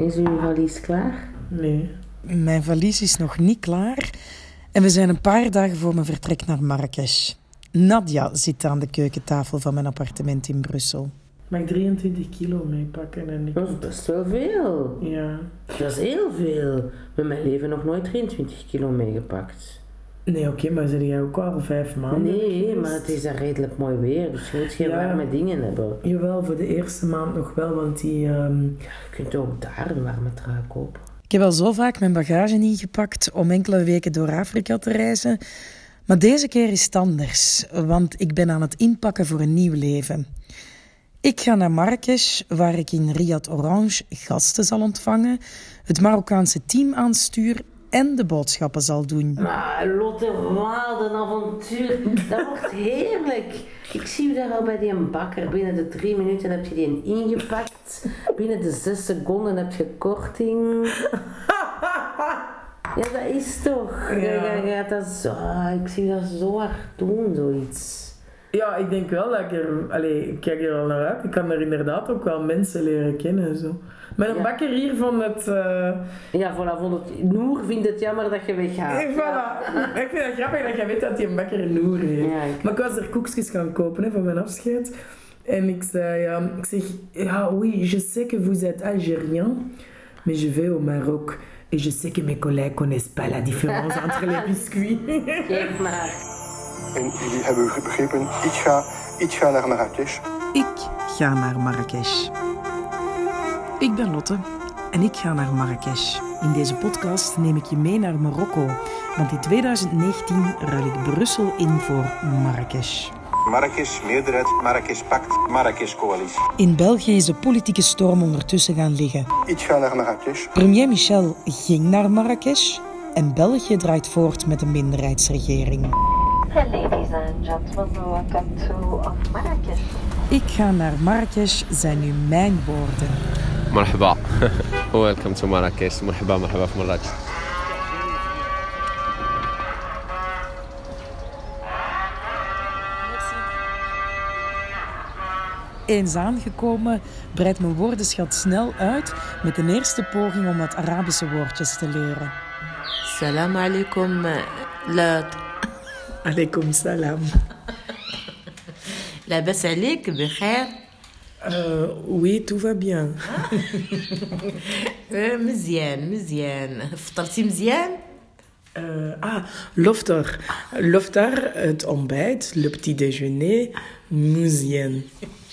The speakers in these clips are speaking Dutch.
Is uw valies klaar? Nee. Mijn valies is nog niet klaar en we zijn een paar dagen voor mijn vertrek naar Marrakesh. Nadia zit aan de keukentafel van mijn appartement in Brussel. Mag ik 23 kilo meepakken en ik... Dat is best wel veel. Ja. Dat is heel veel. Met mijn leven nog nooit 23 kilo meegepakt. Nee, oké, maar zit jij ook al vijf maanden? Nee, geweest? maar het is daar redelijk mooi weer, dus je moet geen Ja. warme dingen hebben. Jawel, voor de eerste maand nog wel, want die... ehm, Je kunt ook daar een warme trui kopen. Ik heb al zo vaak mijn bagage ingepakt om enkele weken door Afrika te reizen. Maar deze keer is het anders, want ik ben aan het inpakken voor een nieuw leven. Ik ga naar Marrakesh, waar ik in Riyad Orange gasten zal ontvangen, het Marokkaanse team aanstuur en de boodschappen zal doen. Maar Lotte, wat een avontuur. Dat wordt heerlijk. Ik zie u daar al bij die bakker. Binnen de drie minuten heb je die ingepakt. Binnen de zes seconden heb je korting. Ja, dat is toch. Ja. Ja. Ja, dat zo, ik zie dat zo hard doen, zoiets. Ja, ik denk wel dat ik er... Allee, ik kijk er al naar uit. Ik kan er inderdaad ook wel mensen leren kennen en Mijn Ja. bakker hier van het... eh, Ja, voilà, vond het, Noer vindt het jammer dat je weggaat. Hey, voilà. Ik vind het grappig dat jij weet dat hij een bakker in Noer heeft. Ja, ik- Maar ik was er koekjes gaan kopen hè, voor mijn afscheid. En ik zei, ja, ik zeg, ja, oui, je sais que vous êtes algérien, mais je vais au Maroc. Et je sais que mes collègues connaissent pas la différence entre les biscuits. Geef maar. En jullie hebben begrepen, ik ga, ik ga naar Marrakesh. Ik ga naar Marrakesh. Ik ben Lotte en ik ga naar Marrakesh. In deze podcast neem ik je mee naar Marokko, want in 2019 ruil ik Brussel in voor Marrakesh. Marrakesh, meerderheid, Marrakesh pact, Marrakesh coalitie. In België is de politieke storm ondertussen gaan liggen. Ik ga naar Marrakesh. Premier Michel ging naar Marrakesh en België draait voort met een minderheidsregering. Ladies and gentlemen, welcome to of Marrakesh. Ik ga naar Marrakesh zijn nu mijn woorden. مرحبا ويلكم تو مراكش مرحبا مرحبا في مراكش Eens aangekomen breidt mijn woordenschat snel uit met een eerste poging om wat Arabische woordjes te leren. Salam alaikum. لا Alaikum salam. لاباس عليك بخير Euh, oui, tout va bien. مزيان مزيان فطرتي مزيان Euh, ah, loftar. Loftar, het ontbijt, le petit déjeuner, mousien.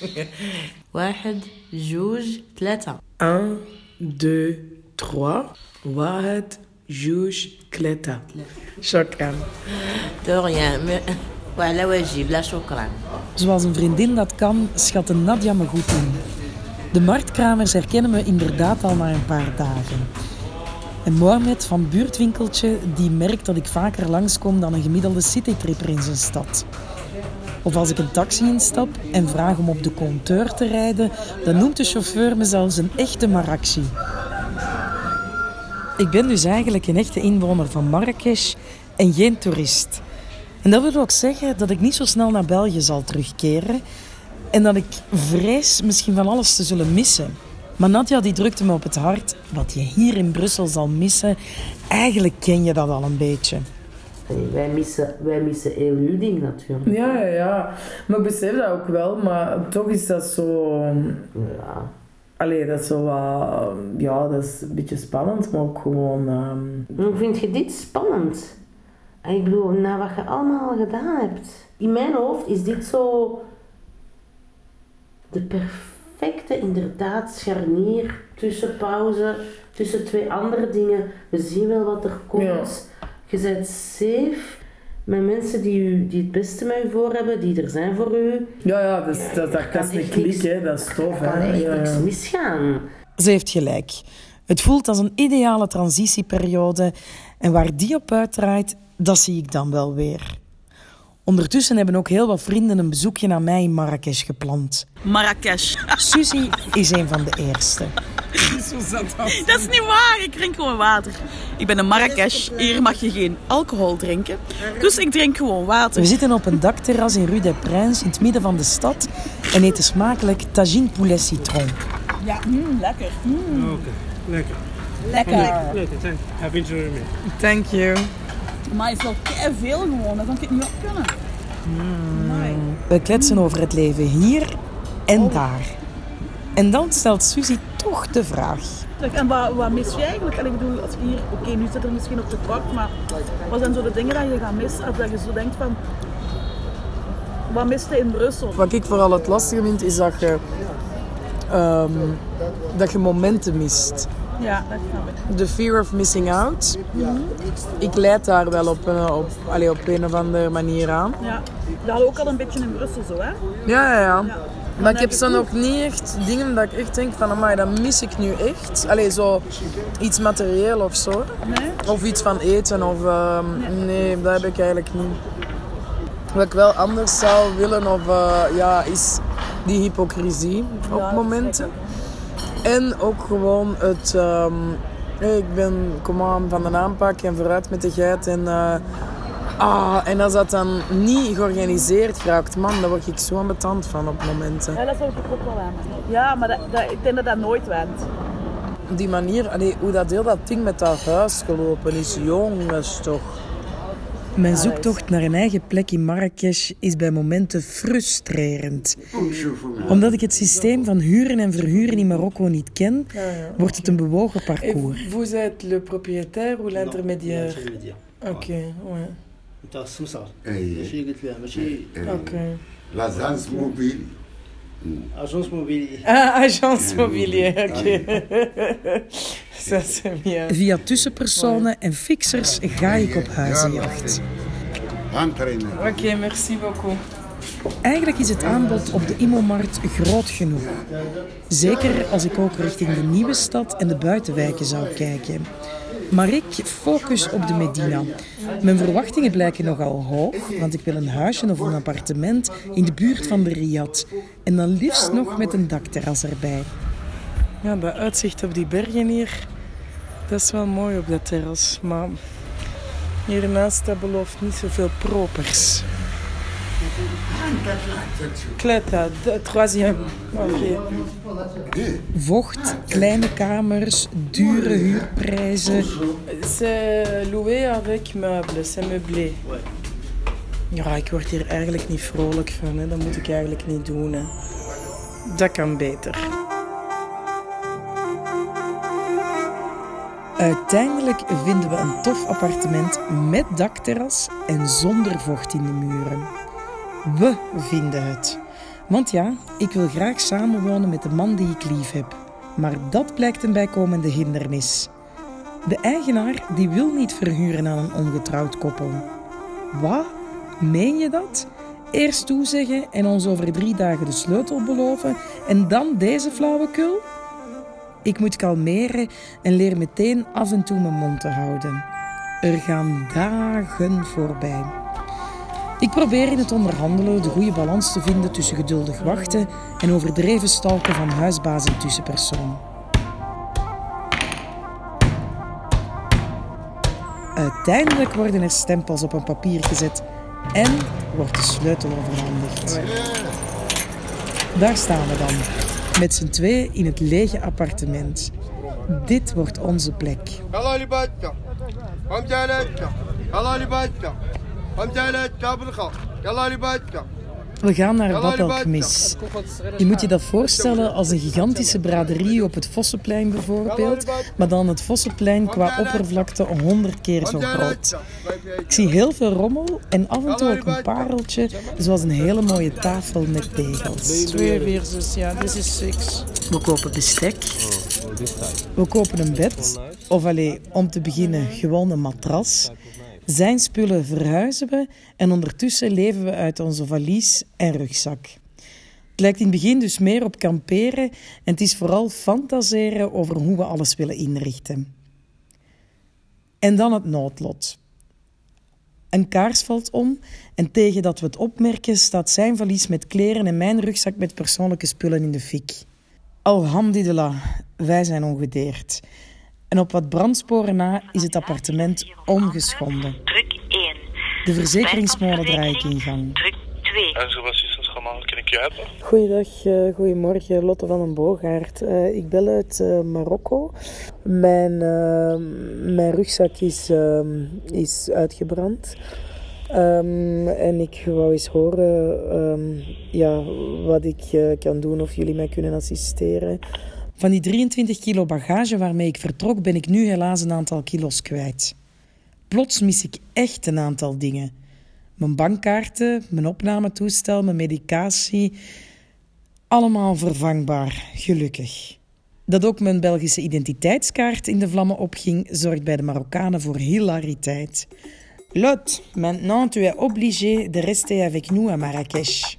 واحد جوج ثلاثة 1, 2, 3. Wahed, jouj, kleta. Shukran. دو ريان وعلى واجب لا شكرا Zoals een vriendin dat kan, schatte Nadia me goed in. De marktkramers herkennen me inderdaad al na een paar dagen. En Mohamed van Buurtwinkeltje die merkt dat ik vaker langskom dan een gemiddelde citytripper in zijn stad. Of als ik een taxi instap en vraag om op de compteur te rijden, dan noemt de chauffeur me zelfs een echte Maraxi. Ik ben dus eigenlijk een echte inwoner van Marrakesh en geen toerist. En dat wil ook zeggen dat ik niet zo snel naar België zal terugkeren en dat ik vrees misschien van alles te zullen missen. Maar Nadja die drukte me op het hart, wat je hier in Brussel zal missen, eigenlijk ken je dat al een beetje. Nee, wij, missen, wij missen heel uw ding natuurlijk. Ja, ja, ja. Maar ik besef dat ook wel, maar toch is dat zo... Ja. Allee, dat is zo wat... Ja, dat is een beetje spannend, maar ook gewoon... ehm, Hoe vind je dit spannend? En Ik bedoel, na wat je allemaal al gedaan hebt. In mijn hoofd is dit zo de perfecte, inderdaad, scharnier tussen pauze, tussen twee andere dingen. We zien wel wat er komt. Je bent safe met mensen die, u, die het beste met u voor hebben, die er zijn voor u. Ja, ja, dat is, dat, dat, is een klik, hè. Dat is tof, Er kan hè. echt Ja, niks misgaan. Ze heeft gelijk. Het voelt als een ideale transitieperiode en waar die op uitdraait, dat zie ik dan wel weer. Ondertussen hebben ook heel wat vrienden een bezoekje aan mij in Marrakesh gepland. Marrakesh. Suzy is een van de eerste. Dat is niet waar, ik drink gewoon water. Ik ben in Marrakesh, hier mag je geen alcohol drinken. Dus ik drink gewoon water. We zitten op een dakterras in Rue des Princes in het midden van de stad en eten smakelijk tagine poulet citron. Ja, mm, lekker. Mm. Lekker. Lekker. Lekker, thank you. Enjoyment. Thank you. Maar het is wel veel gewoon, dat kan ik niet op kunnen. Amai. We kletsen over het leven hier en daar. En dan stelt Suzy toch de vraag. En wat, wat mis je eigenlijk? En ik bedoel, als je hier, oké, nu zit er misschien op de kort, maar wat zijn zo de dingen dat je gaat missen? Of dat je zo denkt van, wat miste je in Brussel? Wat ik vooral het lastige vind, is dat je, ehm, dat je momenten mist. Ja, dat snap ik. De fear of missing out. Ik leid daar wel op een, op, allee, op een of andere manier aan. Ja, dat hadden we ook al een beetje in Brussel zo, hè? Ja, ja, ja. Maar ik heb zo nog niet echt dingen dat ik echt denk van, amai, dat mis ik nu echt. Allee, zo iets materieel of zo. Nee? Of iets van eten of... ehm, nee, dat heb ik eigenlijk niet. Wat ik wel anders zou willen of, eh, ja, is die hypocrisie op dat momenten. En ook gewoon het... ehm, ik ben, kom aan, van de aanpak en vooruit met de geit en... eh, ah, en als dat dan niet georganiseerd raakt, man, daar word ik zo ambetant van op momenten. Ja, dat zou ik ook wel aan. Ja, maar dat, dat, ik denk dat dat nooit went. Die manier, allee, hoe dat heel dat ding met dat huis gelopen is, jongens toch. Mijn zoektocht naar een eigen plek in Marrakesh is bij momenten frustrerend. Omdat ik het systeem van huren en verhuren in Marokko niet ken, wordt het een bewogen parcours. Vous êtes le propriétaire ou l'intermédiaire? Oké, ouais. Eh, eh, eh, oké. L'agence mobile. Agence mobilier. Ah, agence mobilier, oké. Ah, Via tussenpersonen en fixers ga ik op huizenjacht. Oké, merci beaucoup. Eigenlijk is het aanbod op de Immomarkt groot genoeg. Zeker als ik ook richting de nieuwe stad en de buitenwijken zou kijken. Maar ik focus op de Medina. Mijn verwachtingen blijken nogal hoog, want ik wil een huisje of een appartement in de buurt van de Riyadh. En dan liefst nog met een dakterras erbij. Ja, dat uitzicht op die bergen hier, dat is wel mooi op dat terras. Maar hiernaast dat belooft niet zoveel propers. Kletta, de troisième. Vocht, kleine kamers, dure huurprijzen. C'est loué avec meubles, c'est meublé. Ja, ik word hier eigenlijk niet vrolijk van. Hè. Dat moet ik eigenlijk niet doen. Hè. Dat kan beter. Uiteindelijk vinden we een tof appartement met dakterras en zonder vocht in de muren. We vinden het. Want ja, ik wil graag samenwonen met de man die ik lief heb. Maar dat blijkt een bijkomende hindernis. De eigenaar die wil niet verhuren aan een ongetrouwd koppel. Wat? Meen je dat? Eerst toezeggen en ons over drie dagen de sleutel beloven en dan deze flauwekul? Ik moet kalmeren en leer meteen af en toe mijn mond te houden. Er gaan dagen voorbij. Ik probeer in het onderhandelen de goede balans te vinden tussen geduldig wachten en overdreven stalken van huisbaas en tussenpersoon. Uiteindelijk worden er stempels op een papier gezet en wordt de sleutel overhandigd. Daar staan we dan, met z'n twee in het lege appartement. Dit wordt onze plek. Hallo, we gaan naar Bad Je moet je dat voorstellen als een gigantische braderie op het Vossenplein bijvoorbeeld, maar dan het Vossenplein qua oppervlakte 100 keer zo groot. Ik zie heel veel rommel en af en toe ook een pareltje, zoals een hele mooie tafel met tegels. Twee versus, ja, dit is six. We kopen bestek. We kopen een bed, of alleen om te beginnen gewoon een matras. Zijn spullen verhuizen we en ondertussen leven we uit onze valies en rugzak. Het lijkt in het begin dus meer op kamperen en het is vooral fantaseren over hoe we alles willen inrichten. En dan het noodlot. Een kaars valt om en tegen dat we het opmerken staat zijn valies met kleren en mijn rugzak met persoonlijke spullen in de fik. Alhamdulillah, wij zijn ongedeerd. En op wat brandsporen na is het appartement ongeschonden. Druk 1. De verzekeringsmolen draai ik in gang. Druk 2. En zo was het zo gemaal kan ik Kuiper. Goeiedag, uh, goedemorgen, Lotte van den Boogaard. Uh, ik bel uit uh, Marokko. Mijn, uh, mijn rugzak is, is uitgebrand. Um, en ik wou eens horen um, ja, wat ik kan doen of jullie mij kunnen assisteren. Van die 23 kilo bagage waarmee ik vertrok, ben ik nu helaas een aantal kilo's kwijt. Plots mis ik echt een aantal dingen. Mijn bankkaarten, mijn opnametoestel, mijn medicatie. Allemaal vervangbaar, gelukkig. Dat ook mijn Belgische identiteitskaart in de vlammen opging, zorgt bij de Marokkanen voor hilariteit. Lot, maintenant tu es obligé de rester avec nous à Marrakech.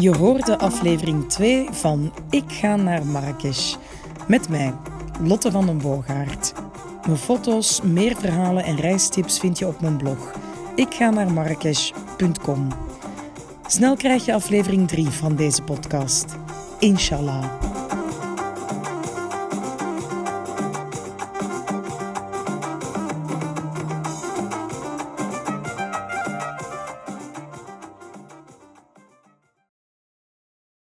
Je hoorde aflevering 2 van Ik ga naar Marrakesh. Met mij, Lotte van den Boogaard. Mijn foto's, meer verhalen en reistips vind je op mijn blog. Ik ga naar. Snel krijg je aflevering 3 van deze podcast. Inshallah.